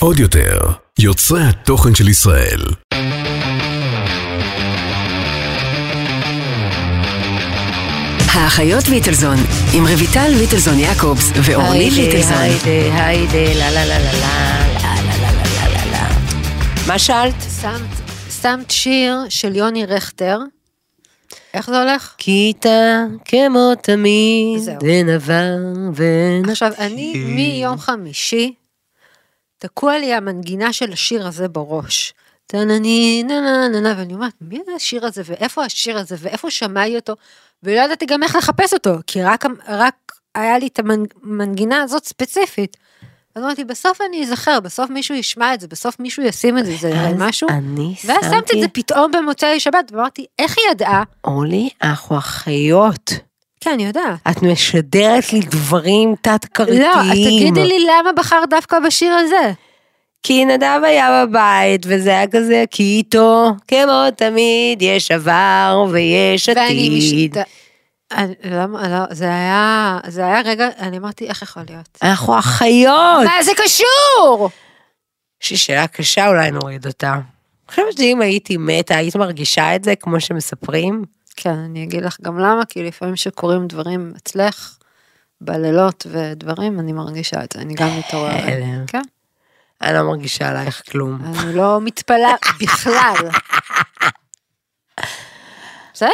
עוד יותר, יוצרי התוכן של ישראל. האחיות ליטלזון, עם רויטל ליטלזון יעקובס ואורנית ליטלזון. היידה, היידה, לה לה לה לה לה לה לה לה לה לה לה מה שאלת? שמת שיר של יוני רכטר. איך זה הולך? כיתה כמו תמיד, זהו. אין עבר ואין... עכשיו, אני מיום חמישי, תקוע לי המנגינה של השיר הזה בראש. טנני נה נה נה נה, ואני אומרת, מי זה השיר הזה, ואיפה השיר הזה, ואיפה שמעי אותו, ולא ידעתי גם איך לחפש אותו, כי רק, רק היה לי את המנגינה הזאת ספציפית. אז אמרתי, בסוף אני אזכר, בסוף מישהו ישמע את זה, בסוף מישהו ישים את זה, זה אז משהו. אני ואז שמתי את שמתי, זה פתאום במוצאי שבת, ואמרתי, איך היא ידעה? אורלי, אנחנו אחיות. כן, אני יודעת. את משדרת לי דברים תת-כרתיים. לא, אז תגידי לי למה בחרת דווקא בשיר הזה. כי נדב היה בבית, וזה היה כזה, כי איתו, כמו תמיד, יש עבר ויש ואני עתיד. משת... למה, לא, זה היה, זה היה רגע, אני אמרתי, איך יכול להיות? אנחנו אחיות. מה זה קשור? יש לי שאלה קשה, אולי נוריד אותה. אני חושבת שאם הייתי מתה, היית מרגישה את זה כמו שמספרים? כן, אני אגיד לך גם למה, כי לפעמים שקורים דברים אצלך, בלילות ודברים, אני מרגישה את זה, אני גם מתעוררת. כן, אני לא מרגישה עלייך כלום. אני לא מתפלאה בכלל. בסדר.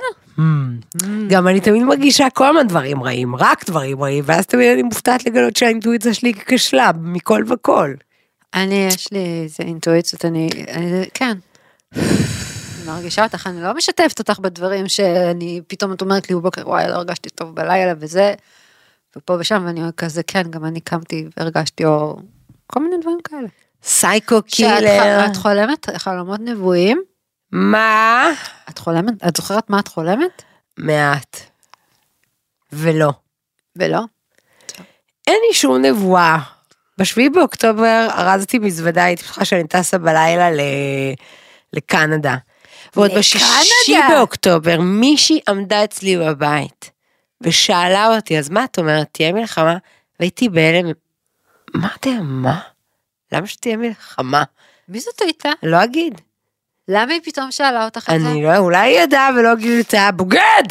גם אני תמיד מרגישה כל הזמן דברים רעים, רק דברים רעים, ואז תמיד אני מופתעת לגלות שהאינטואיציה שלי כשלה מכל וכל. אני, יש לי איזה אינטואיציות, אני, אני כן. אני מרגישה אותך, אני לא משתפת אותך בדברים שאני, פתאום את אומרת לי בבוקר, וואי, לא הרגשתי טוב בלילה וזה, ופה ושם, ואני כזה, כן, גם אני קמתי והרגשתי אור, כל מיני דברים כאלה. סייקו שאת קילר. ח- את חולמת חלומות נבואים? מה? את חולמת, את זוכרת מה את חולמת? מעט. ולא. ולא? אין לי שום נבואה. בשביעי באוקטובר ארזתי מזוודה, הייתי בטוחה שאני טסה בלילה ל... לקנדה. ועוד בשישי? באוקטובר מישהי עמדה אצלי בבית ושאלה אותי, אז מה את אומרת, תהיה מלחמה? והייתי בהלם, אמרתי לה, מה? למה שתהיה מלחמה? מי זאת הייתה? לא אגיד. למה היא פתאום שאלה אותך את זה? אני לא, אולי היא ידעה ולא גיליתה, בוגד!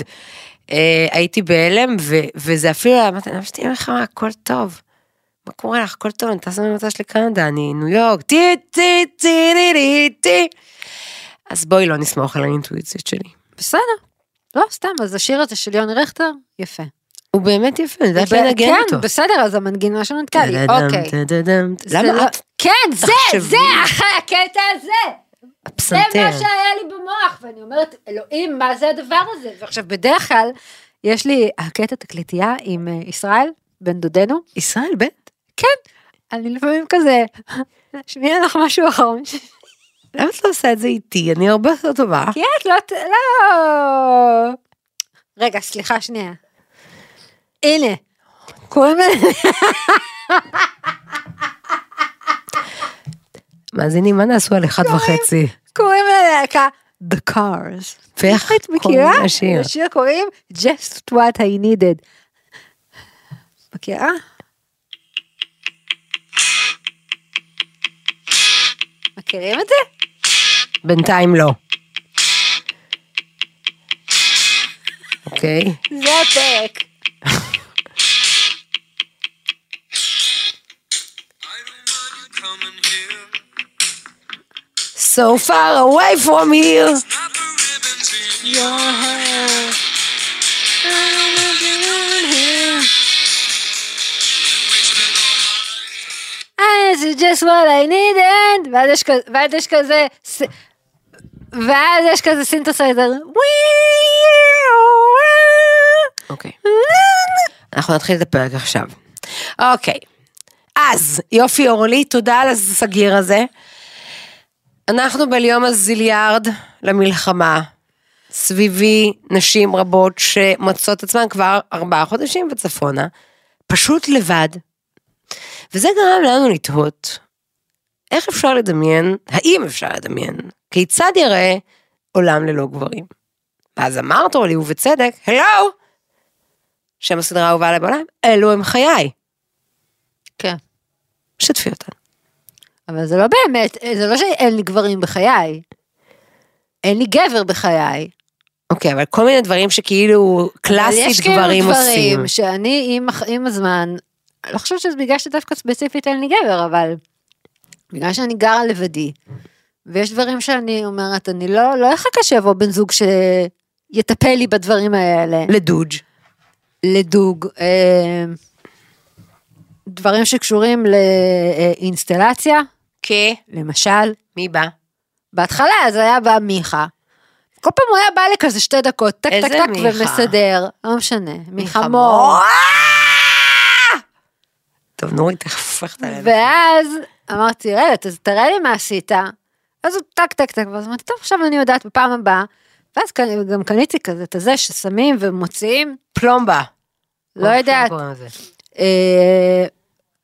אה, הייתי בהלם, ו- וזה אפילו, אמרתי, למה שתהיה מלחמה, הכל טוב. מה קורה לך, הכל טוב, אני טסה שלי לקנדה, אני ניו יורק, טי טי טי טי טי טי. אז בואי לא נסמוך על האינטואיציות שלי. בסדר. לא, סתם, אז השיר הזה של יוני רכטר, יפה. הוא באמת יפה, אני יודעת לנגן כן, אותו. בסדר, אז המנגינה שלו נתקע לי, אוקיי. למה לא- את כן, זה. זה, אחי, הקטע הזה. זה מה הפסנתר? שהיה לי במוח, ואני אומרת, אלוהים, מה זה הדבר הזה? ועכשיו, בדרך כלל, יש לי הקטע תקליטייה עם אה, ישראל, בן דודנו. ישראל בן. כן, אני לפעמים כזה, שמיע לך משהו אחרון. למה את לא עושה את זה איתי? אני הרבה יותר טובה. כי את לא, לא. רגע, סליחה שנייה. הנה, קוראים לזה, מאזינים, מה נעשו על אחד וחצי? קוראים ללהקה The Cars. ואיך את קוראים מכירה? לשיר? לשיר קוראים Just What I Needed. מכירה? מכירים את זה? בינתיים לא. אוקיי. זה הפרק. So far away from here. This is just what I needed. ואז יש כזה, ואז יש כזה, ס- ואז יש כזה סינתסייזר. אוקיי. אנחנו נתחיל את הפרק עכשיו. אוקיי. אז, יופי אורלי, תודה על הסגיר הזה. אנחנו ביום הזיליארד למלחמה. סביבי נשים רבות שמוצאות עצמן כבר ארבעה חודשים וצפונה, פשוט לבד. וזה גרם לנו לתהות, איך אפשר לדמיין, האם אפשר לדמיין, כיצד יראה עולם ללא גברים. ואז אמרת אורלי, ובצדק, הלו! שם הסדרה האהובה עליי בעולם, אלו הם חיי. כן. שתפי אותנו. אבל זה לא באמת, זה לא שאין לי גברים בחיי. אין לי גבר בחיי. אוקיי, אבל כל מיני דברים שכאילו קלאסית יש כאילו גברים עושים. דברים שאני עם, עם הזמן, לא חושבת שזה בגלל שדווקא ספציפית אין לי גבר, אבל בגלל שאני גרה לבדי, ויש דברים שאני אומרת, אני לא, לא אחכה שיבוא בן זוג שיטפל לי בדברים האלה. לדוג'. לדוג, אה, דברים שקשורים לאינסטלציה, כן. למשל, מי בא? בהתחלה זה היה בא מיכה. כל פעם הוא היה בא לכזה שתי דקות, טק טק טק? ומסדר, לא משנה, מיכה מור. טוב, נורית, תכף הופכת עליהם. ואז אמרתי, רגע, אז תראה לי מה עשית. אז הוא טק טק טק, ואז אמרתי, טוב, עכשיו אני יודעת בפעם הבאה. ואז גם קניתי כזה את הזה ששמים ומוציאים, פלומבה. לא יודעת,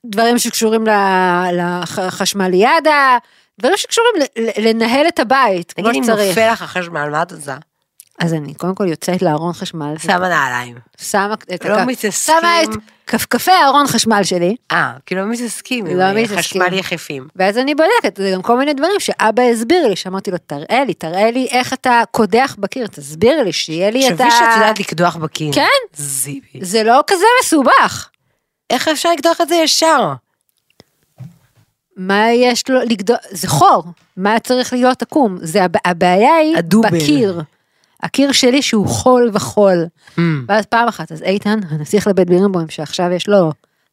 דברים שקשורים לחשמליאדה, דברים שקשורים לנהל את הבית, כמו תגידי, אם שצריך. נופל לך החשמל, מה את עושה? אז אני קודם כל יוצאת לארון חשמל, שמה נעליים. שמה את לא הכ- מתעסקים. שמה את כפכפי הארון חשמל שלי, אה, כאילו לא מתעסקים לא אה, מתעסקים. חשמל יחפים. ואז אני בודקת, זה גם כל מיני דברים שאבא הסביר לי, שאמרתי לו, תראה לי, תראה לי איך אתה קודח בקיר, תסביר לי, שיהיה לי את ה... תחשבי שאת יודעת לקדוח בקיר. כן. זיבי. זה לא כזה מסובך. איך אפשר לקדוח את זה ישר? מה יש לו לגדול, זה חור, מה צריך להיות עקום? זה הב- הבעיה היא הדובל. בקיר. הקיר שלי שהוא חול וחול. Mm. ואז פעם אחת, אז איתן, הנסיך לבית בירנבוים, שעכשיו יש לו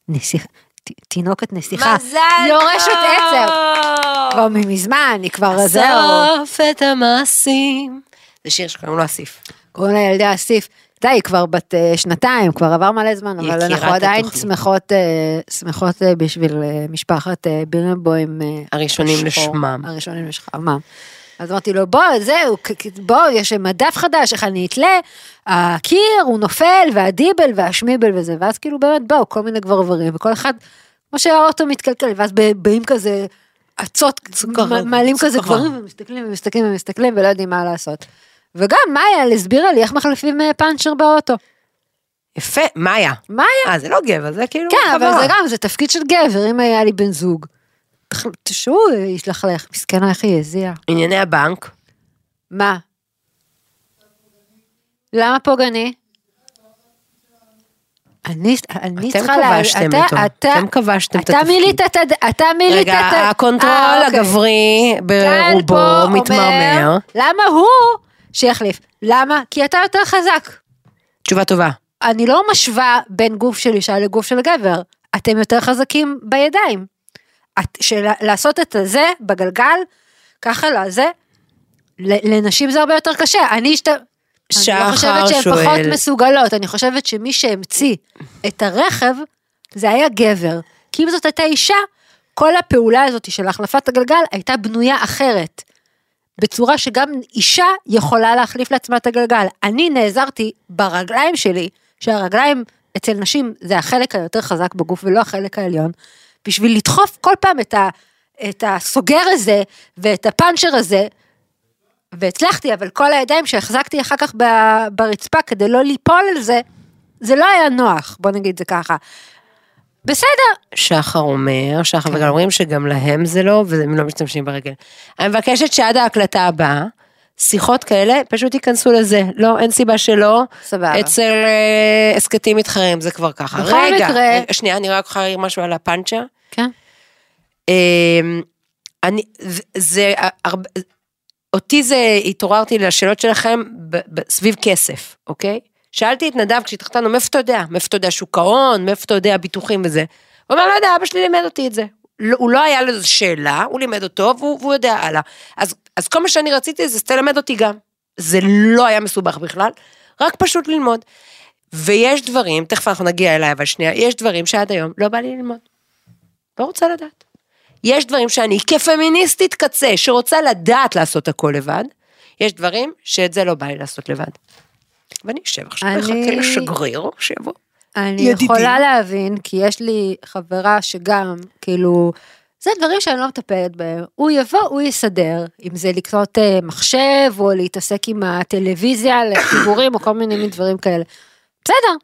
נסיך, ת- תינוקת נסיכה, יורשת עצר. כבר מזמן, היא כבר זהו. אסוף את המעשים. זה שיר שקוראים לו אסיף. קוראים לה ילדי אסיף. די, היא כבר בת אה, שנתיים, כבר עבר מלא זמן, אבל אנחנו עדיין. שמחות, אה, שמחות אה, בשביל משפחת בירנבוים. הראשונים. לשמם. הראשונים לשמם. אז אמרתי לו, בוא, זהו, בוא, יש מדף חדש, איך אני אתלה, הקיר, הוא נופל, והדיבל, והשמיבל וזה, ואז כאילו באמת באו כל מיני גברברים, וכל אחד, כמו שהאוטו מתקלקל, ואז באים כזה מ- מעלים. כזה דברים, ומסתכלים ומסתכלים ומסתכלים, ולא יודעים מה לעשות. וגם מאיה הסבירה לי איך מחליפים אה, פאנצ'ר באוטו. יפה, מאיה. מאיה? אה, זה לא גבר, זה כאילו כן, אבל חברה. זה גם, זה תפקיד של גבר, אם היה לי בן זוג. שהוא ישלח לך, מסכנה איך היא הזיעה. ענייני הבנק. מה? למה פוגעני? אני, אני אתם צריכה... לה- כבשתם אתה- אותו. אתה- אתם כבשתם את אתה התפקיד. מילאת את... הד- אתה מילאת רגע, את... ה- הקונטרול אה, אוקיי. הגברי ברובו מתמרמר. למה הוא שיחליף? למה? כי אתה יותר חזק. תשובה טובה. אני לא משווה בין גוף של אישה לגוף של גבר. אתם יותר חזקים בידיים. את, של, לעשות את הזה בגלגל, ככה לזה, לנשים זה הרבה יותר קשה. אני אשת... אני לא שחר חושבת שהן שואל- פחות מסוגלות, אני חושבת שמי שהמציא את הרכב, זה היה גבר. כי אם זאת הייתה אישה, כל הפעולה הזאת של החלפת הגלגל הייתה בנויה אחרת. בצורה שגם אישה יכולה להחליף לעצמה את הגלגל. אני נעזרתי ברגליים שלי, שהרגליים אצל נשים זה החלק היותר חזק בגוף ולא החלק העליון, בשביל לדחוף כל פעם את, ה, את הסוגר הזה ואת הפאנצ'ר הזה, והצלחתי, אבל כל הידיים שהחזקתי אחר כך ברצפה כדי לא ליפול על זה, זה לא היה נוח, בוא נגיד זה ככה. בסדר, שחר אומר, שחר כן. וגם אומרים שגם להם זה לא, והם לא משתמשים ברגל. אני מבקשת שעד ההקלטה הבאה, שיחות כאלה, פשוט ייכנסו לזה. לא, אין סיבה שלא. סבבה. אצל אה, הסכתים מתחרים זה כבר ככה. בכל רגע, מקרה- רגע, שנייה, אני רק יכולה להעיר משהו על הפאנצ'ר. כן. אמ, אני, זה- זה, הרבה, אותי זה, התעוררתי לשאלות שלכם ב, ב, סביב כסף, אוקיי? שאלתי את נדב כשהתחתנו, מאיפה אתה יודע? מאיפה אתה יודע שוק ההון? מאיפה אתה יודע ביטוחים וזה? הוא אומר, לא יודע, אבא שלי לימד אותי את זה. לא, הוא לא היה לזה שאלה, הוא לימד אותו והוא, והוא יודע הלאה. אז, אז כל מה שאני רציתי זה תלמד אותי גם. זה לא היה מסובך בכלל, רק פשוט ללמוד. ויש דברים, תכף אנחנו נגיע אליי, אבל שנייה, יש דברים שעד היום לא בא לי ללמוד. לא רוצה לדעת. יש דברים שאני כפמיניסטית קצה, שרוצה לדעת לעשות הכל לבד, יש דברים שאת זה לא בא לי לעשות לבד. ואני אשב עכשיו אני- מחכה לשגריר שיבוא. אני ידידי. יכולה להבין, כי יש לי חברה שגם, כאילו, זה דברים שאני לא מטפלת בהם. הוא יבוא, הוא יסדר, אם זה לקנות אה, מחשב, או להתעסק עם הטלוויזיה לחיבורים, או כל מיני דברים כאלה. בסדר.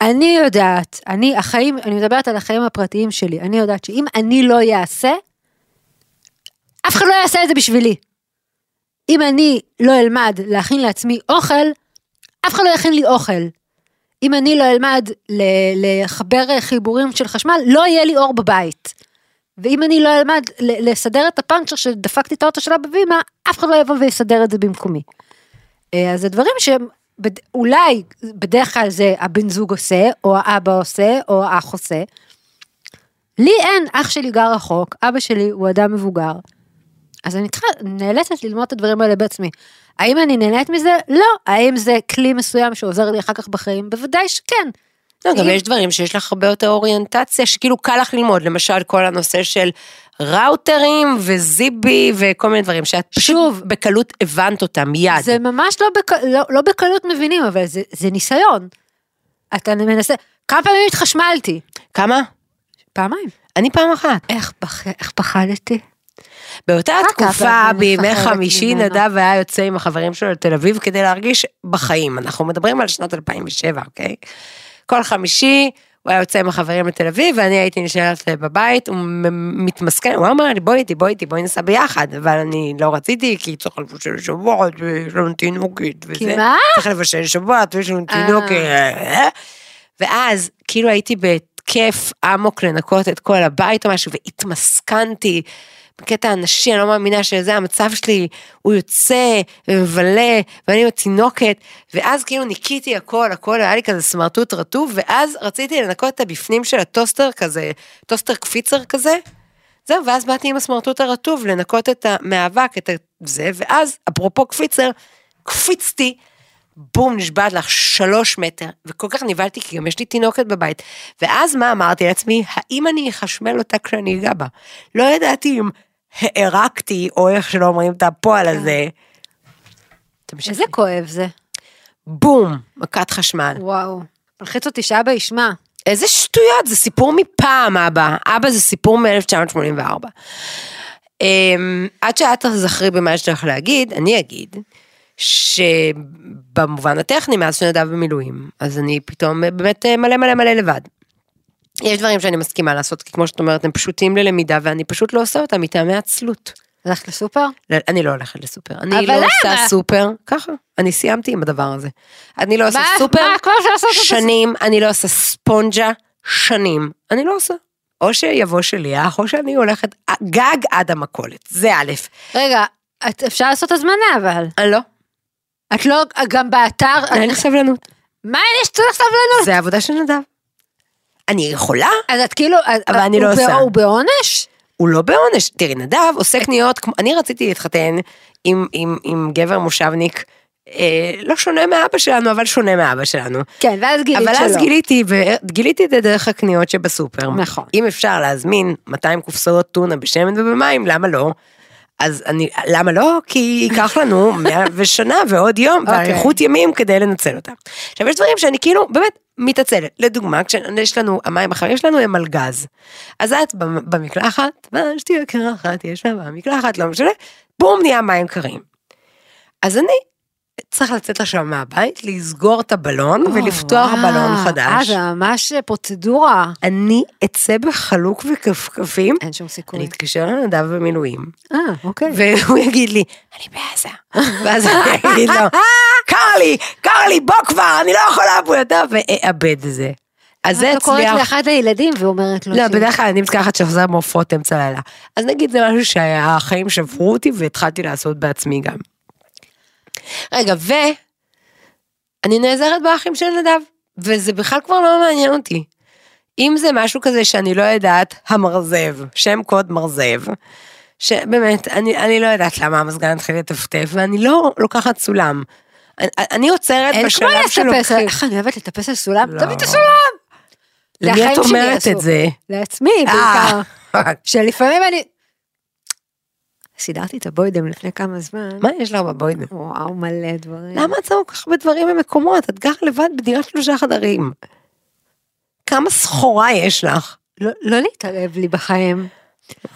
אני יודעת, אני, החיים, אני מדברת על החיים הפרטיים שלי, אני יודעת שאם אני לא אעשה, אף אחד לא יעשה את זה בשבילי. אם אני לא אלמד להכין לעצמי אוכל, אף אחד לא יכין לי אוכל. אם אני לא אלמד לחבר חיבורים של חשמל, לא יהיה לי אור בבית. ואם אני לא אלמד לסדר את הפאנצ'ר שדפקתי את האוטו שלה בבימה, אף אחד לא יבוא ויסדר את זה במקומי. אה, אז זה דברים שאולי בדרך כלל זה הבן זוג עושה, או האבא עושה, או האח עושה. לי אין, אח שלי גר רחוק, אבא שלי הוא אדם מבוגר. אז אני צריכה, נאלצת ללמוד את הדברים האלה בעצמי. האם אני נהנית מזה? לא. האם זה כלי מסוים שעוזר לי אחר כך בחיים? בוודאי שכן. לא, גם יש דברים שיש לך הרבה יותר אוריינטציה, שכאילו קל לך ללמוד, למשל כל הנושא של ראוטרים וזיבי וכל מיני דברים, שאת שוב. בקלות הבנת אותם מיד. זה ממש לא, בק... לא, לא בקלות מבינים, אבל זה, זה ניסיון. אתה מנסה, כמה פעמים התחשמלתי? כמה? פעמיים. אני פעם אחת. איך, פח... איך פחדתי? באותה רק תקופה, אבל אני בימי חמישי. נדב היה יוצא עם החברים שלו לתל אביב כדי להרגיש בחיים. אנחנו מדברים על שנת 2007, אוקיי? כל חמישי הוא היה יוצא עם החברים לתל אביב, ואני הייתי נשארת בבית, הוא מתמסכן, הוא אמר לי, בואי איתי, בואי איתי, בואי נסע ביחד, אבל אני לא רציתי, כי צריך לבשל שבועות, ויש לנו תינוקית, וזה. כי מה? צריך לבשל שבועות, ויש לנו אה. תינוקת. ואז, כאילו הייתי בהתקף אמוק לנקות את כל הבית או משהו, והתמסכנתי. בקטע הנשי, אני לא מאמינה שזה המצב שלי, הוא יוצא ומבלה, ואני עם התינוקת, ואז כאילו ניקיתי הכל, הכל היה לי כזה סמרטוט רטוב, ואז רציתי לנקות את הבפנים של הטוסטר כזה, טוסטר קפיצר כזה, זהו, ואז באתי עם הסמרטוט הרטוב לנקות את מהאבק, את זה, ואז, אפרופו קפיצר, קפיצתי, בום, נשבעת לך שלוש מטר, וכל כך נבהלתי, כי גם יש לי תינוקת בבית. ואז מה אמרתי לעצמי, האם אני אחשמל אותה כשאני אגע בה? לא ידעתי אם הערקתי, או איך שלא אומרים את הפועל הזה. תמשיכי. איזה כואב זה. בום, מכת חשמל. וואו. מלחיץ אותי שאבא ישמע. איזה שטויות, זה סיפור מפעם, אבא. אבא זה סיפור מ-1984. Um, עד שאת תזכרי במה יש לך להגיד, אני אגיד שבמובן הטכני, מאז שנדב במילואים, אז אני פתאום באמת מלא מלא מלא לבד. יש דברים שאני מסכימה לעשות, כי כמו שאת אומרת, הם פשוטים ללמידה, ואני פשוט לא עושה אותם מטעמי עצלות. הלכת לסופר? לא, אני לא הולכת לסופר. אני לא למה? עושה סופר, ככה, אני סיימתי עם הדבר הזה. אני לא עושה מה- סופר מה? שנים, אני לא עושה ספונג'ה שנים, אני לא עושה. או שיבוא שליח, או שאני הולכת גג עד המכולת, זה א', רגע, את, אפשר לעשות הזמנה אבל. אני לא, את לא, גם באתר, אין לי סבלנות, מה יש צריך סבלנות? זה עבודה של נדב. אני יכולה, אז את כאילו, אבל אני לא עושה. הוא בעונש? הוא לא בעונש. תראי, נדב עושה קניות, אני רציתי להתחתן עם, עם, עם גבר מושבניק, אה, לא שונה מאבא שלנו, אבל שונה מאבא שלנו. כן, ואז גילית אבל שלא. אז גיליתי, וגיליתי את זה דרך הקניות שבסופר. נכון. אם אפשר להזמין 200 קופסאות טונה בשמן ובמים, למה לא? אז אני, למה לא? כי ייקח לנו 100 ושנה ועוד יום, אוקיי. ואריכות ימים כדי לנצל אותם. עכשיו יש דברים שאני כאילו באמת מתעצלת. לדוגמה, כשיש לנו, המים החמים שלנו הם על גז. אז את במ- במקלחת, ואשתי יקרה אחת, יש לה במקלחת, לא משנה, בום נהיה מים קרים. אז אני צריך לצאת עכשיו מהבית, לסגור את הבלון ולפתוח וואו, בלון אה, חדש. זה ממש פרוצדורה. אני אצא בחלוק וכפכפים, אין שום סיכוי. אני אתקשר לנדב במילואים, אה, אוקיי. והוא יגיד לי, אני בעזה. ואז אני אגיד לו, קר לי, קר לי, בוא כבר, אני לא יכולה פה יותר, ואאבד את זה. אז זה את לא קוראת הצליח. לאחד הילדים ואומרת לו, לא, בדרך כלל אני מתקחת שחוזר מעופות אמצע לילה. אז נגיד זה משהו שהחיים שברו אותי והתחלתי לעשות בעצמי גם. רגע, ואני נעזרת באחים של נדב, וזה בכלל כבר לא מעניין אותי. אם זה משהו כזה שאני לא יודעת, המרזב, שם קוד מרזב, שבאמת, אני, אני לא יודעת למה המזגן התחיל לטפטף, ואני לא לוקחת סולם. אני, עוצרת אין כמו בשלב לטפס, שלוקחים. איך אני אוהבת לטפס על סולם? לא. תביא את הסולם! למי את אומרת. את זה? לעצמי אה, בעיקר. שלפעמים אני... סידרתי את הבוידם לפני כמה זמן. מה יש לך בבוידם? וואו, מלא דברים. למה את שמה כל כך הרבה דברים במקומות? את גרה לבד בדירת שלושה חדרים. כמה סחורה יש לך? לא- לא להתערב לי בחיים.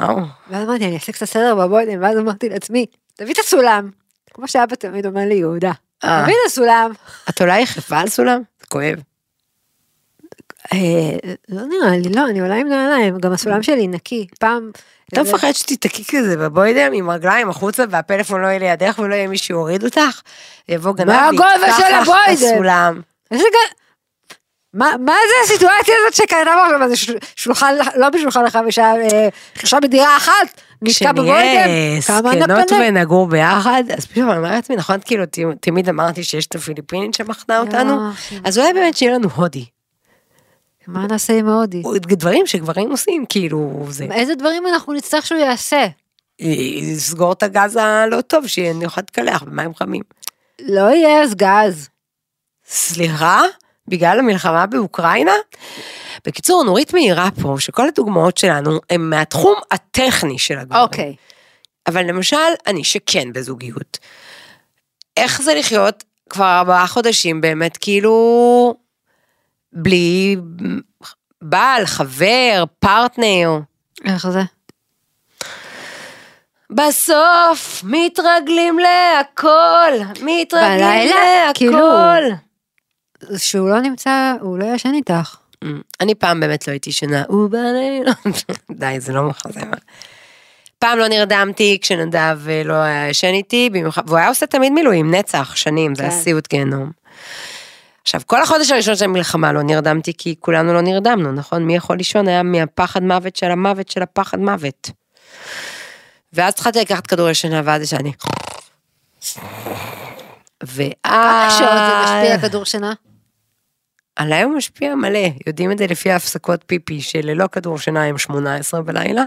וואו. ואז אמרתי, אני אעשה קצת סדר בבוידם, ואז אמרתי לעצמי, תביא את הסולם. כמו שאבא תמיד אומר לי, יהודה, אה. תביא את הסולם. את אולי יחפה על סולם? זה כואב. אה, לא נראה לי, לא, אני עולה עם נעליים, גם הסולם שלי נקי. פעם... אתה מפחד שתתקי כזה בבוידם עם רגליים החוצה והפלאפון לא יהיה לידך ולא יהיה מי שיוריד אותך? יבוא גנב של לך את? הסולם. מה, מה זה הסיטואציה הזאת שקרתה פה עכשיו? זה שולחן, לא בשולחן לך בשעה, אה, בדירה אחת, נתקע בבוידם? כשנהיה כמה זקנות נפנה? ונגור ביחד, אז פתאום אני אומרת לעצמי, נכון, כאילו, תמיד אמרתי שיש את הפיליפינית שמחנה אותנו, יופי. אז אולי באמת שיהיה לנו הודי. מה נעשה עם ההודי? דברים שגברים עושים, כאילו, זה, איזה דברים אנחנו נצטרך שהוא יעשה? לסגור את הגז הלא טוב, שאני אוכל להתקלח במים חמים. לא יהיה אז גז. סליחה? בגלל המלחמה באוקראינה? בקיצור, נורית מעירה פה שכל הדוגמאות שלנו הן מהתחום הטכני של הגברים. אוקיי. אבל למשל, אני שכן בזוגיות. איך זה לחיות כבר ארבעה חודשים באמת כאילו בלי בעל, חבר, פרטנר. איך זה? בסוף מתרגלים להכל, מתרגלים בלילה? להכל. כאילו- שהוא לא נמצא, הוא לא ישן איתך. אני פעם באמת לא הייתי שנה, הוא בלילה. די, זה לא מחזמר. פעם לא נרדמתי כשנדב אה, לא היה ישן איתי, במיוחד, והוא היה עושה תמיד מילואים, נצח, שנים, זה היה כן. סיוט גיהנום. עכשיו, כל החודש הראשון של המלחמה לא נרדמתי, כי כולנו לא נרדמנו, נכון? מי יכול לישון? היה מהפחד מוות של המוות של הפחד מוות. ואז התחלתי לקחת כדורי שינה, ואז ישנתי. ואז... כמה שעות זה משפיע כדור שינה? עליי הוא משפיע מלא, יודעים את זה לפי ההפסקות פיפי שללא כדור שינה הם 18 בלילה,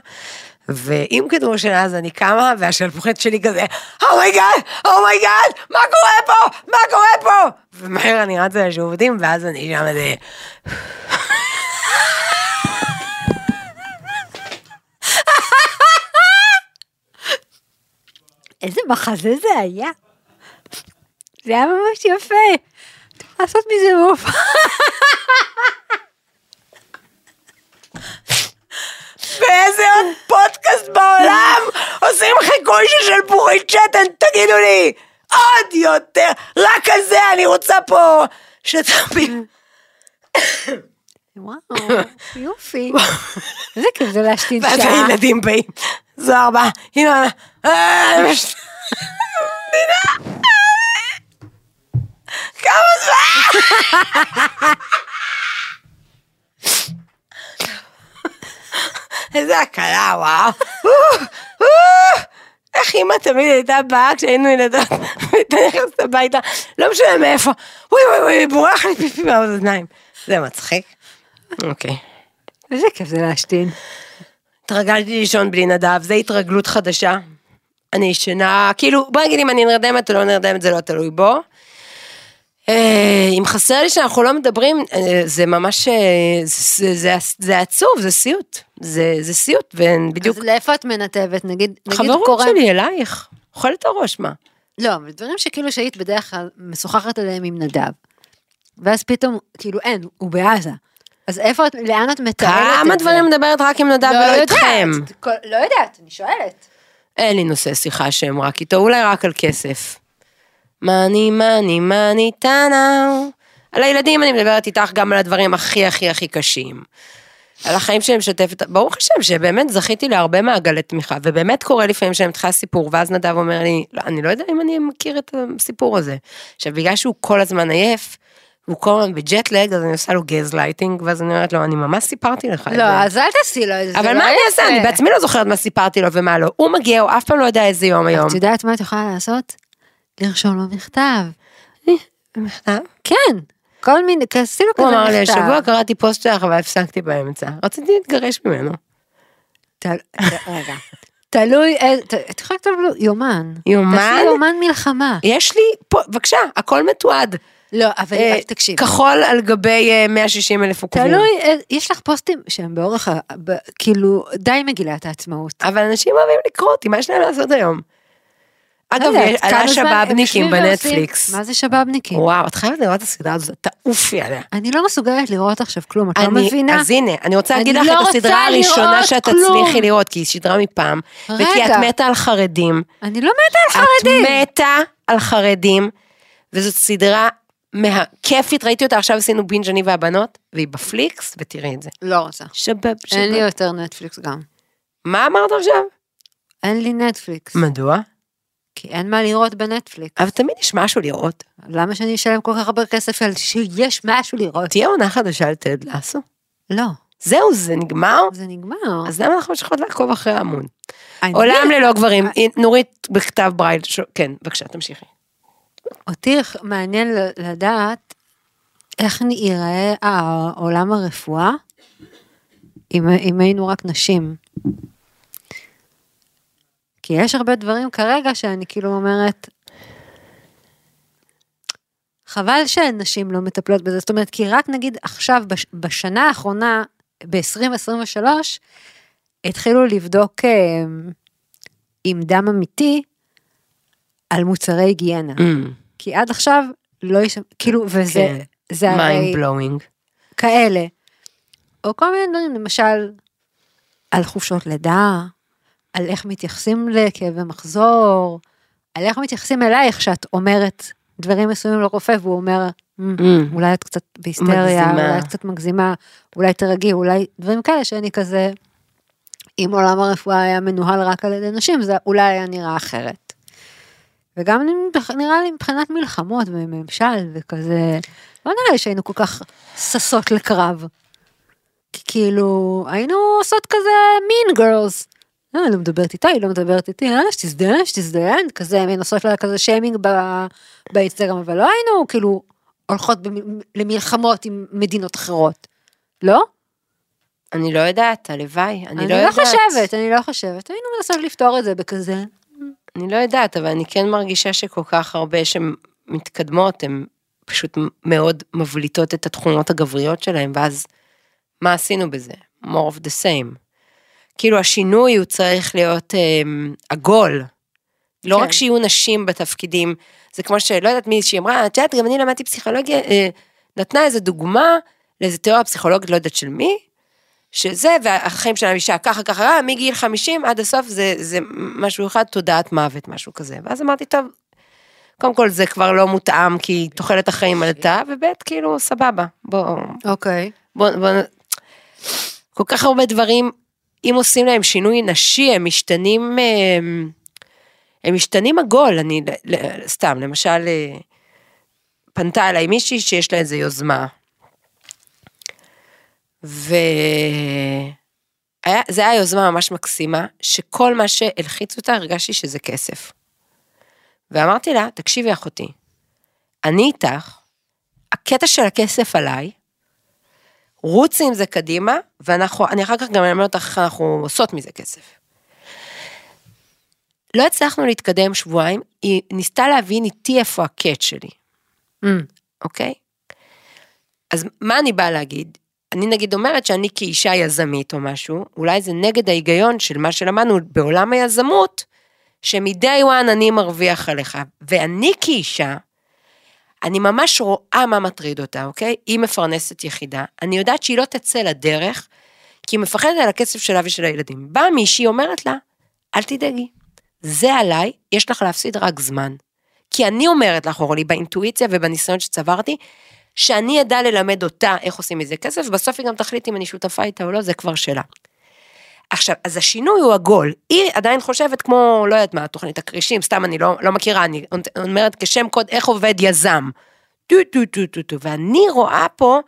ועם כדור שינה אז אני קמה והשלפוחית שלי כזה, אומייגאד, אומייגאד, מה קורה פה, מה קורה פה? ומהר אני רצה לשירותים ואז אני שם איזה... איזה מחזה זה היה. זה היה ממש יפה. לעשות מזה מופע. באיזה עוד פודקאסט בעולם עושים חיקוי של שלפוחית שתן, תגידו לי, עוד יותר, רק על זה אני רוצה פה שתבין. וואו, יופי. איזה כיף זה להשתין ואז שעה. הילדים באים, זוהר בא, אמא, אה, כמה זמן? איזה הקלה, וואו. איך אמא תמיד הייתה באה כשהיינו ילדות, והייתה נכנסת הביתה, לא משנה מאיפה, וואי וואי וואי, בורח לי פיפי מהאוזניים. זה מצחיק. אוקיי. איזה כיף זה להשתין. התרגלתי לישון בלי נדב, זה התרגלות חדשה. אני ישנה, כאילו, בוא נגיד אם אני נרדמת או לא נרדמת, זה לא תלוי בו. אה, אם חסר לי שאנחנו לא מדברים, אה, זה ממש, אה, זה, זה, זה עצוב, זה סיוט. זה, זה סיוט, ובדיוק, אז לאיפה את מנתבת? נגיד, נגיד חברות קורה... שלי אלייך, אוכלת הראש, מה? לא, אבל דברים שכאילו שהיית בדרך כלל משוחחת עליהם עם נדב. ואז פתאום, כאילו אין, הוא בעזה. אז איפה את, לאן את מתארת את זה? כמה דברים מדברת רק עם נדב לא ולא יודעת, איתכם. לא יודעת, אני שואלת. אין לי נושא שיחה שהם רק איתו, אולי רק על כסף. מאני, מאני, מאני, טאנאו. על הילדים אני מדברת איתך גם על הדברים הכי הכי הכי קשים. על החיים שאני משתפת, ברוך השם שבאמת זכיתי להרבה מעגלי תמיכה, ובאמת קורה לפעמים שאני מתחילה סיפור, ואז נדב אומר לי, לא, אני לא יודע אם אני מכיר את הסיפור הזה. עכשיו, בגלל שהוא כל הזמן עייף, והוא כל הזמן ב jet lag, אז אני עושה לו גז לייטינג, ואז אני אומרת לו, אני ממש סיפרתי לך את זה. לא, אז אל תעשי לו את זה. אבל זה מה לא אני אעשה? אני בעצמי לא זוכרת מה סיפרתי לו ומה לא. הוא מגיע, הוא אף פעם לא יודע איזה יום היום. את יודעת מה את יכולה לעשות? לרשום לו מכתב. מכתב? כן, כל מיני, תעשי לו הוא כזה אמר לי, מכתב. השבוע קראתי פוסט שלך אבל הפסקתי באמצע. רציתי להתגרש ממנו. רגע. תלוי, את יכולה לכתוב לו יומן. יומן? תעשי יומן מלחמה. יש לי פה, בבקשה, הכל מתועד. לא, אבל אה, תקשיב. כחול על גבי אה, 160 אלף עוקבים. תלוי, אה, יש לך פוסטים שהם באורך, כאילו, די מגילת העצמאות. אבל אנשים אוהבים לקרוא אותי, מה יש להם לעשות היום? אגב, עלה שבאבניקים בנטפליקס. מה זה שבאבניקים? וואו, את חייבת לראות את הסדרה הזאת, תעופי עליה. אני לא מסוגלת לראות עכשיו כלום, את לא מבינה? אז הנה, אני רוצה להגיד לך לא את הסדרה הראשונה שאת. תצליחי לראות, כי היא סדרה מפעם, וכי את. מתה על חרדים. אני לא מתה על חרדים. את מתה על חרדים, וזאת סדרה מהכיפית, ראיתי אותה עכשיו עשינו בינג' אני והבנות, והיא בפליקס, ותראי את זה. לא רוצה. שבב, אין לי שבב. יותר נטפליקס גם. מה אמרת עכשיו? אין לי נטפליקס. מדוע? כי אין מה לראות בנטפליקס. אבל תמיד יש משהו לראות. למה שאני אשלם כל כך הרבה כסף על שיש משהו לראות? תהיה עונה חדשה לטד לאסו. לא, זהו, זה נגמר? זה נגמר. אז למה אנחנו ממשיכות לעקוב אחרי העמוד? עולם ללא גברים, אה, נורית בכתב ברייל, כן, בבקשה, תמשיכי. אותי מעניין לדעת איך ייראה העולם הרפואה אם היינו רק נשים. כי יש הרבה דברים כרגע שאני כאילו אומרת, חבל שנשים לא מטפלות בזה, זאת אומרת, כי רק נגיד עכשיו, בש, בשנה האחרונה, ב-2023, התחילו לבדוק אה, עם דם אמיתי על מוצרי היגיינה. כי עד עכשיו לא יש, כאילו, וזה, כן. זה הרי mind blowing. כאלה. או כל מיני דברים, למשל, על חופשות לידה, על איך מתייחסים לכאבי מחזור, על איך מתייחסים אלייך שאת אומרת דברים מסוימים לרופא והוא אומר, "מ, אולי את קצת בהיסטריה, מגזימה. אולי את קצת מגזימה, אולי תרגי, אולי דברים כאלה שאני כזה, אם עולם הרפואה היה מנוהל רק על ידי נשים, זה אולי היה נראה אחרת. וגם נראה לי מבחינת מלחמות וממשל וכזה, לא נראה לי שהיינו כל כך ששות לקרב. כי כאילו, היינו עושות כזה mean girls. אה, לא מדברת איתה, היא לא מדברת איתי, יאללה, שתזדיין, שתזדיין, כזה, מנסות לה כזה שיימינג באינסטגרם, אבל לא היינו כאילו הולכות למלחמות עם מדינות אחרות. לא? אני לא יודעת, הלוואי, אני אני לא לא יודעת. חושבת, אני לא חושבת. היינו מנסות לפתור את זה בכזה. אני לא יודעת, אבל אני כן מרגישה שכל כך הרבה שמתקדמות, הן פשוט מאוד מבליטות את התכונות הגבריות שלהן, ואז מה עשינו בזה? more of the same. כאילו השינוי הוא צריך להיות אה, עגול. לא כן. רק שיהיו נשים בתפקידים, זה כמו שלא יודעת מי שהיא אמרה, את יודעת, גם אני למדתי פסיכולוגיה, אה, נתנה איזה דוגמה לאיזה תיאוריה פסיכולוגית, לא יודעת של מי, שזה, והחיים של האישה ככה ככה, אה, מגיל 50 עד הסוף זה, זה משהו אחד, תודעת מוות, משהו כזה. ואז אמרתי, טוב, קודם כל זה כבר לא מותאם, כי תוחלת החיים עלתה, וב' כאילו, סבבה, בוא, אוקיי. בוא, בוא, כל כך הרבה דברים, אם עושים להם שינוי נשי, הם משתנים, הם, הם משתנים עגול, אני, סתם, למשל, אה, פנתה אליי מישהי שיש לה איזה יוזמה, ו... היה, זה היה יוזמה ממש מקסימה, שכל מה שהלחיץ אותה, הרגשתי שזה כסף. ואמרתי לה, תקשיבי אחותי, אני איתך, הקטע של הכסף עליי, רוצי עם זה קדימה, ואנחנו, אני אחר כך גם אלמד אותך איך אנחנו עושות מזה כסף. לא הצלחנו להתקדם שבועיים, היא ניסתה להבין איתי איפה הקאט שלי, Mm. אוקיי? אז מה אני באה להגיד? אני נגיד אומרת שאני כאישה יזמית או משהו, אולי זה נגד ההיגיון של מה שלמדנו בעולם היזמות, שמ-day one אני מרוויח עליך. ואני כאישה, אני ממש רואה מה מטריד אותה, אוקיי? היא מפרנסת יחידה, אני יודעת שהיא לא תצא לדרך, כי היא מפחדת על הכסף שלה ושל הילדים. באה מישהי אומרת לה, אל תדאגי, זה עליי, יש לך להפסיד רק זמן. כי אני אומרת לך, אורלי, באינטואיציה ובניסיון שצברתי, שאני אדע ללמד אותה איך עושים מזה כסף, ובסוף היא גם תחליט אם אני שותפה איתה או לא, זה כבר שלה. עכשיו, אז השינוי הוא עגול. היא עדיין חושבת כמו, לא יודעת מה, תוכנית הכרישים, סתם אני לא, לא מכירה, אני אומרת כשם קוד איך עובד יזם. טו טו טו טו טו, ואני רואה פה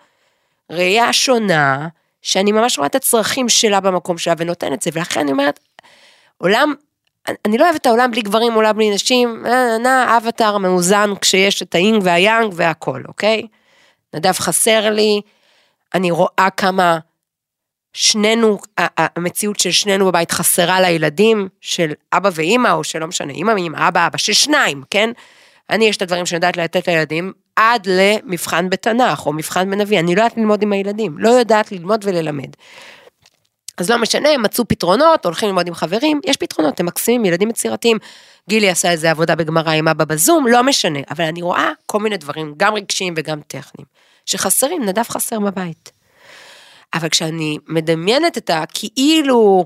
ראייה שונה, שאני ממש רואה את הצרכים שלה במקום שלה ונותנת את זה, ולכן אני אומרת, עולם, אני לא אוהבת את העולם בלי גברים, עולם בלי נשים, אה, נע, אבטאר מאוזן כשיש את האינג והיאנג והכל, אוקיי? נדב חסר לי, אני רואה כמה שנינו, המציאות של שנינו בבית חסרה לילדים, של אבא ואימא, או שלא משנה, אימא ואימא, אבא, אבא, של שניים, כן? אני, יש את הדברים שאני יודעת לתת לילדים, עד למבחן בתנ"ך, או מבחן בנביא, אני לא יודעת ללמוד עם הילדים, לא יודעת ללמוד וללמד. אז לא משנה, הם מצאו פתרונות, הולכים ללמוד עם חברים, יש פתרונות, הם מקסימים, ילדים יצירתיים. גילי עשה איזה עבודה בגמרא עם אבא בזום, לא משנה, אבל אני רואה כל מיני דברים, גם רגשיים וגם טכניים, שחסרים, נדב חסר בבית. אבל כשאני מדמיינת את הכאילו,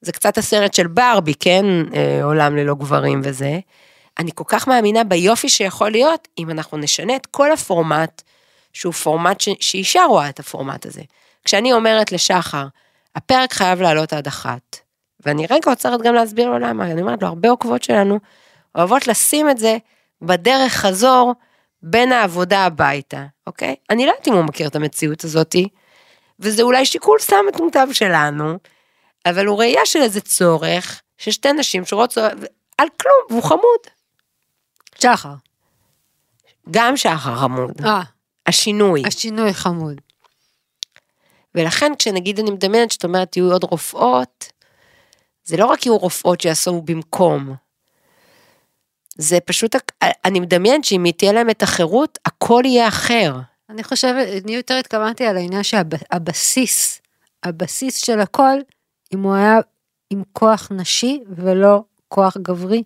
זה קצת הסרט של ברבי, כן? אה, עולם ללא גברים וזה, אני כל כך מאמינה ביופי שיכול להיות אם אנחנו נשנה את כל הפורמט, שהוא פורמט. שאישה רואה את הפורמט הזה. כשאני אומרת לשחר, הפרק חייב לעלות עד אחת, ואני רגע עוצרת גם להסביר לו למה, אני אומרת לו, הרבה עוקבות שלנו אוהבות לשים את זה בדרך חזור בין העבודה הביתה, אוקיי? אני לא יודעת אם הוא מכיר את המציאות הזאתי, וזה אולי שיקול סתם מטומטם שלנו, אבל הוא ראייה של איזה צורך, של שתי נשים שרוצות, על כלום, והוא חמוד. שחר. גם שחר חמוד. אה, השינוי. השינוי חמוד. ולכן כשנגיד אני מדמיינת שאת אומרת יהיו עוד רופאות, זה לא רק יהיו רופאות שיעשו במקום. זה פשוט, אני מדמיינת שאם תהיה להם את החירות, הכל יהיה אחר. אני חושבת, אני יותר התכוונתי על העניין שהבסיס, הבסיס של הכל, אם הוא היה עם כוח נשי ולא כוח גברי,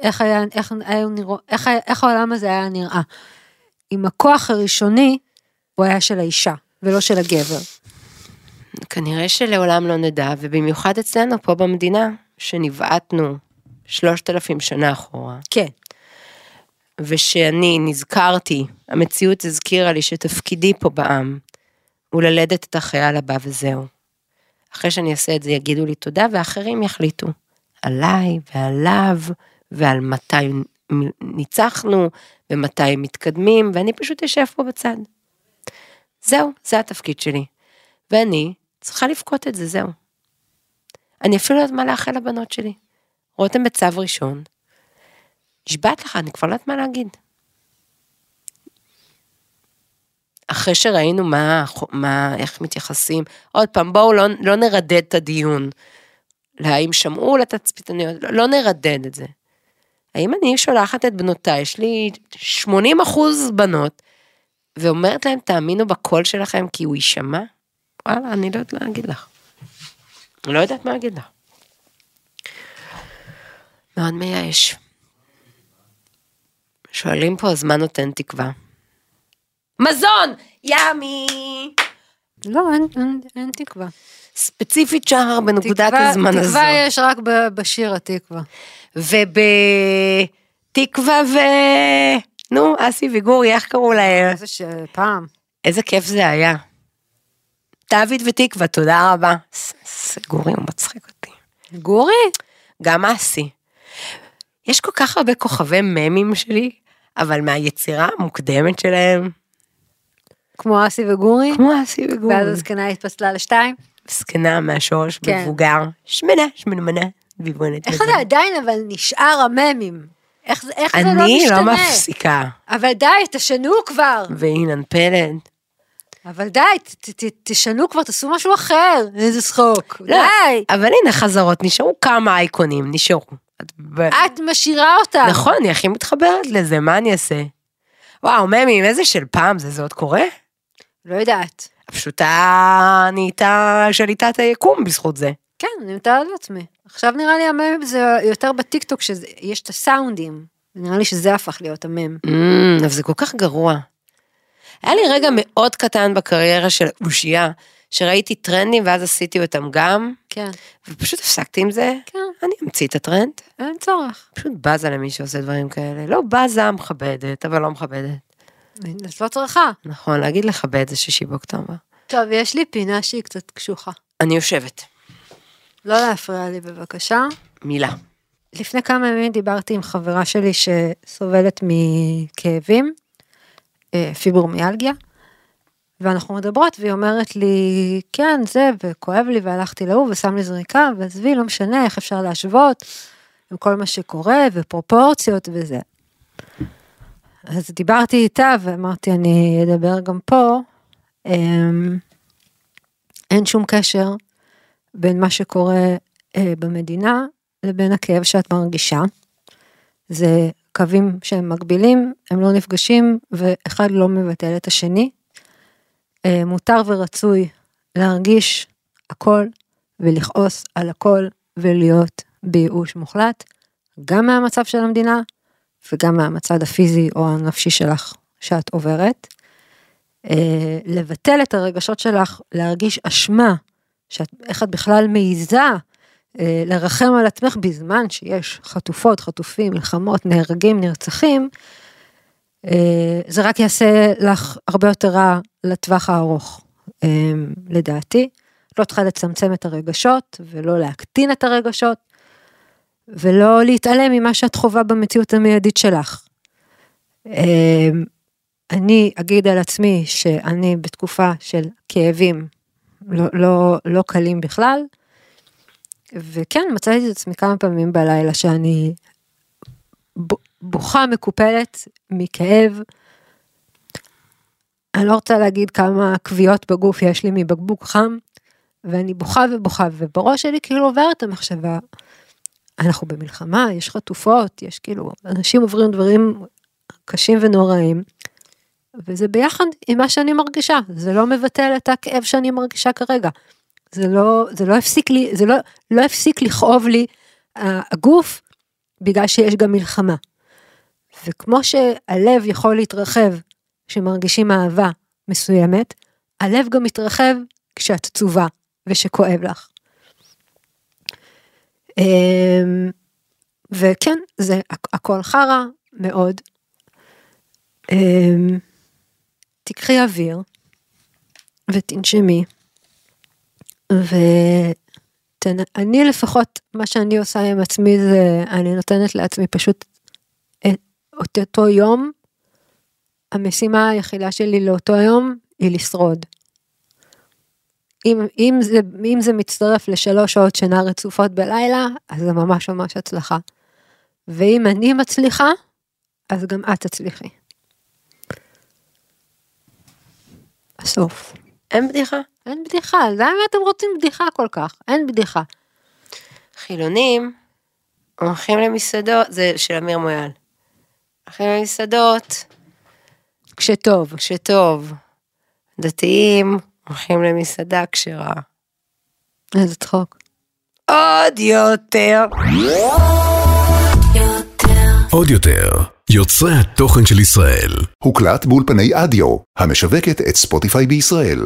איך היה, איך היה נראה, איך, היה- איך העולם הזה היה נראה. עם הכוח הראשוני, הוא היה של האישה, ולא של הגבר. כנראה שלעולם לא נדע, ובמיוחד אצלנו פה במדינה, שנבעטנו שלושת אלפים שנה אחורה, כן. ושאני נזכרתי, המציאות הזכירה לי שתפקידי פה בעם הוא ללדת את החייל הבא וזהו. אחרי שאני אעשה את זה יגידו לי תודה ואחרים יחליטו עליי ועליו ועל מתי ניצחנו ומתי מתקדמים ואני פשוט אשב פה בצד. זהו, זה התפקיד שלי. ואני צריכה לבכות את זה, זהו. אני אפילו לא יודעת מה לאחל לבנות שלי. רותם בצו ראשון, נשבעת לך, אני כבר לא יודעת מה להגיד. אחרי שראינו מה, מה, איך מתייחסים, עוד פעם, בואו לא, לא נרדד את הדיון. האם שמעו לתצפיתניות, לא, לא נרדד את זה. האם אני שולחת את בנותיי, יש לי 80 אחוז בנות, ואומרת להם, תאמינו בקול שלכם כי הוא יישמע? וואלה, אני לא יודעת מה להגיד לך. אני לא יודעת מה להגיד לך. מאוד מייאש. שואלים פה, הזמן נותן תקווה. מזון! ימי! לא, אין, אין, אין תקווה. ספציפית שחר בנקודת תקווה- הזמן הזו. תקווה יש רק ב- בשיר התקווה. ובתקווה ו... נו, אסי וגורי, איך קראו להם? איזה שפעם. איזה כיף זה היה. דוד ותקווה, תודה רבה. גורי, הוא מצחיק אותי. גורי? גם אסי. יש כל כך הרבה כוכבי ממים שלי, אבל מהיצירה המוקדמת שלהם, כמו אסי וגורי? כמו אסי וגורי. ואז הזקנה התפצלה לשתיים? זקנה מהשורש כן. מבוגר, שמנה, שמנמנה, ביבונת. איך. זה עדיין אבל נשאר הממים? איך איך זה לא אני משתנה? לא מפסיקה. אבל די, תשנו כבר. ואילן פלד. אבל די, ת- ת- תשנו כבר, תעשו משהו אחר. איזה צחוק. לא, די. אבל הנה חזרות, נשארו כמה אייקונים, נשארו. את ב- את משאירה אותה. נכון, אני הכי מתחברת לזה, מה אני אעשה? וואו, ממים, איזה של פעם זה, זה עוד קורה? לא יודעת. הפשוטה נהייתה שליטת היקום בזכות זה. כן, אני מתארת לעצמי. עכשיו נראה לי המם זה יותר בטיקטוק שיש את הסאונדים. נראה לי שזה הפך להיות המם. אמ, אבל זה כל כך גרוע. היה לי רגע מאוד קטן בקריירה של אושייה, שראיתי טרנדים ואז עשיתי אותם גם, כן. ופשוט הפסקתי עם זה. כן. אני אמציא את הטרנד. אין צורך. פשוט בזה למי שעושה דברים כאלה. לא בזה מכבדת, אבל לא מכבדת. את לא צריכה. נכון, להגיד לכבד זה שישי באוקטובר. טוב, יש לי פינה שהיא קצת קשוחה. אני יושבת. לא להפריע לי בבקשה. מילה. לפני כמה ימים דיברתי עם חברה שלי שסובלת מכאבים, אה, פיברומיאלגיה, ואנחנו מדברות והיא אומרת לי, כן, זה, וכואב לי, והלכתי להוא ושם לי זריקה, ועזבי, לא משנה, איך אפשר להשוות עם כל מה שקורה, ופרופורציות וזה. אז דיברתי איתה ואמרתי, אני אדבר גם פה. אמ, אין שום קשר בין מה שקורה אה, במדינה לבין הכאב שאת מרגישה. זה קווים שהם מקבילים, הם לא נפגשים ואחד לא מבטל את השני. אה, מותר ורצוי להרגיש הכל ולכעוס על הכל ולהיות בייאוש מוחלט, גם מהמצב של המדינה וגם מהמצב הפיזי או הנפשי שלך שאת עוברת. אה, לבטל את הרגשות שלך, להרגיש אשמה, שאת, איך את בכלל מעיזה אה, לרחם על עצמך בזמן שיש חטופות, חטופים, מלחמות, נהרגים, נרצחים, זה רק יעשה לך הרבה יותר רע לטווח הארוך, אה, לדעתי. לא צריכה לצמצם את הרגשות ולא להקטין את הרגשות ולא להתעלם ממה שאת חווה במציאות המיידית שלך. אני אגיד על עצמי שאני בתקופה של כאבים לא, לא, לא קלים בכלל, וכן, מצאתי את עצמי כמה פעמים בלילה שאני בוכה מקופלת מכאב. אני לא רוצה להגיד כמה כוויות בגוף יש לי מבקבוק חם, ואני בוכה ובוכה, ובראש שלי כאילו עוברת המחשבה, אנחנו במלחמה, יש חטופות, יש כאילו, אנשים עוברים דברים קשים ונוראים, וזה ביחד עם מה שאני מרגישה, זה לא מבטל את הכאב שאני מרגישה כרגע. זה לא, זה לא הפסיק לי, זה לא, לא הפסיק לכאוב לי הגוף, בגלל שיש גם מלחמה. וכמו שהלב יכול להתרחב כשמרגישים אהבה מסוימת, הלב גם מתרחב כשאת עצובה ושכואב לך. אמ, וכן, זה הכל חרא מאוד. אמ, תקחי אוויר ותנשמי. ואני לפחות, מה שאני עושה עם עצמי זה, אני נותנת לעצמי פשוט את אותו יום, המשימה היחידה שלי לאותו יום היא לשרוד. אם, אם, זה, אם זה מצטרף לשלוש שעות שינה רצופות בלילה, אז זה ממש ממש הצלחה. ואם אני מצליחה, אז גם את תצליחי. הסוף. אין בדיחה? אין בדיחה, למה אתם רוצים בדיחה כל כך? אין בדיחה. חילונים הולכים למסעדות, זה של אמיר מויאל. הולכים למסעדות. כשטוב. כשטוב. דתיים הולכים למסעדה כשרה. איזה צחוק. עוד יותר. עוד יותר, יוצרי התוכן של ישראל. הוקלט באולפני אדיו, המשווקת את ספוטיפיי בישראל.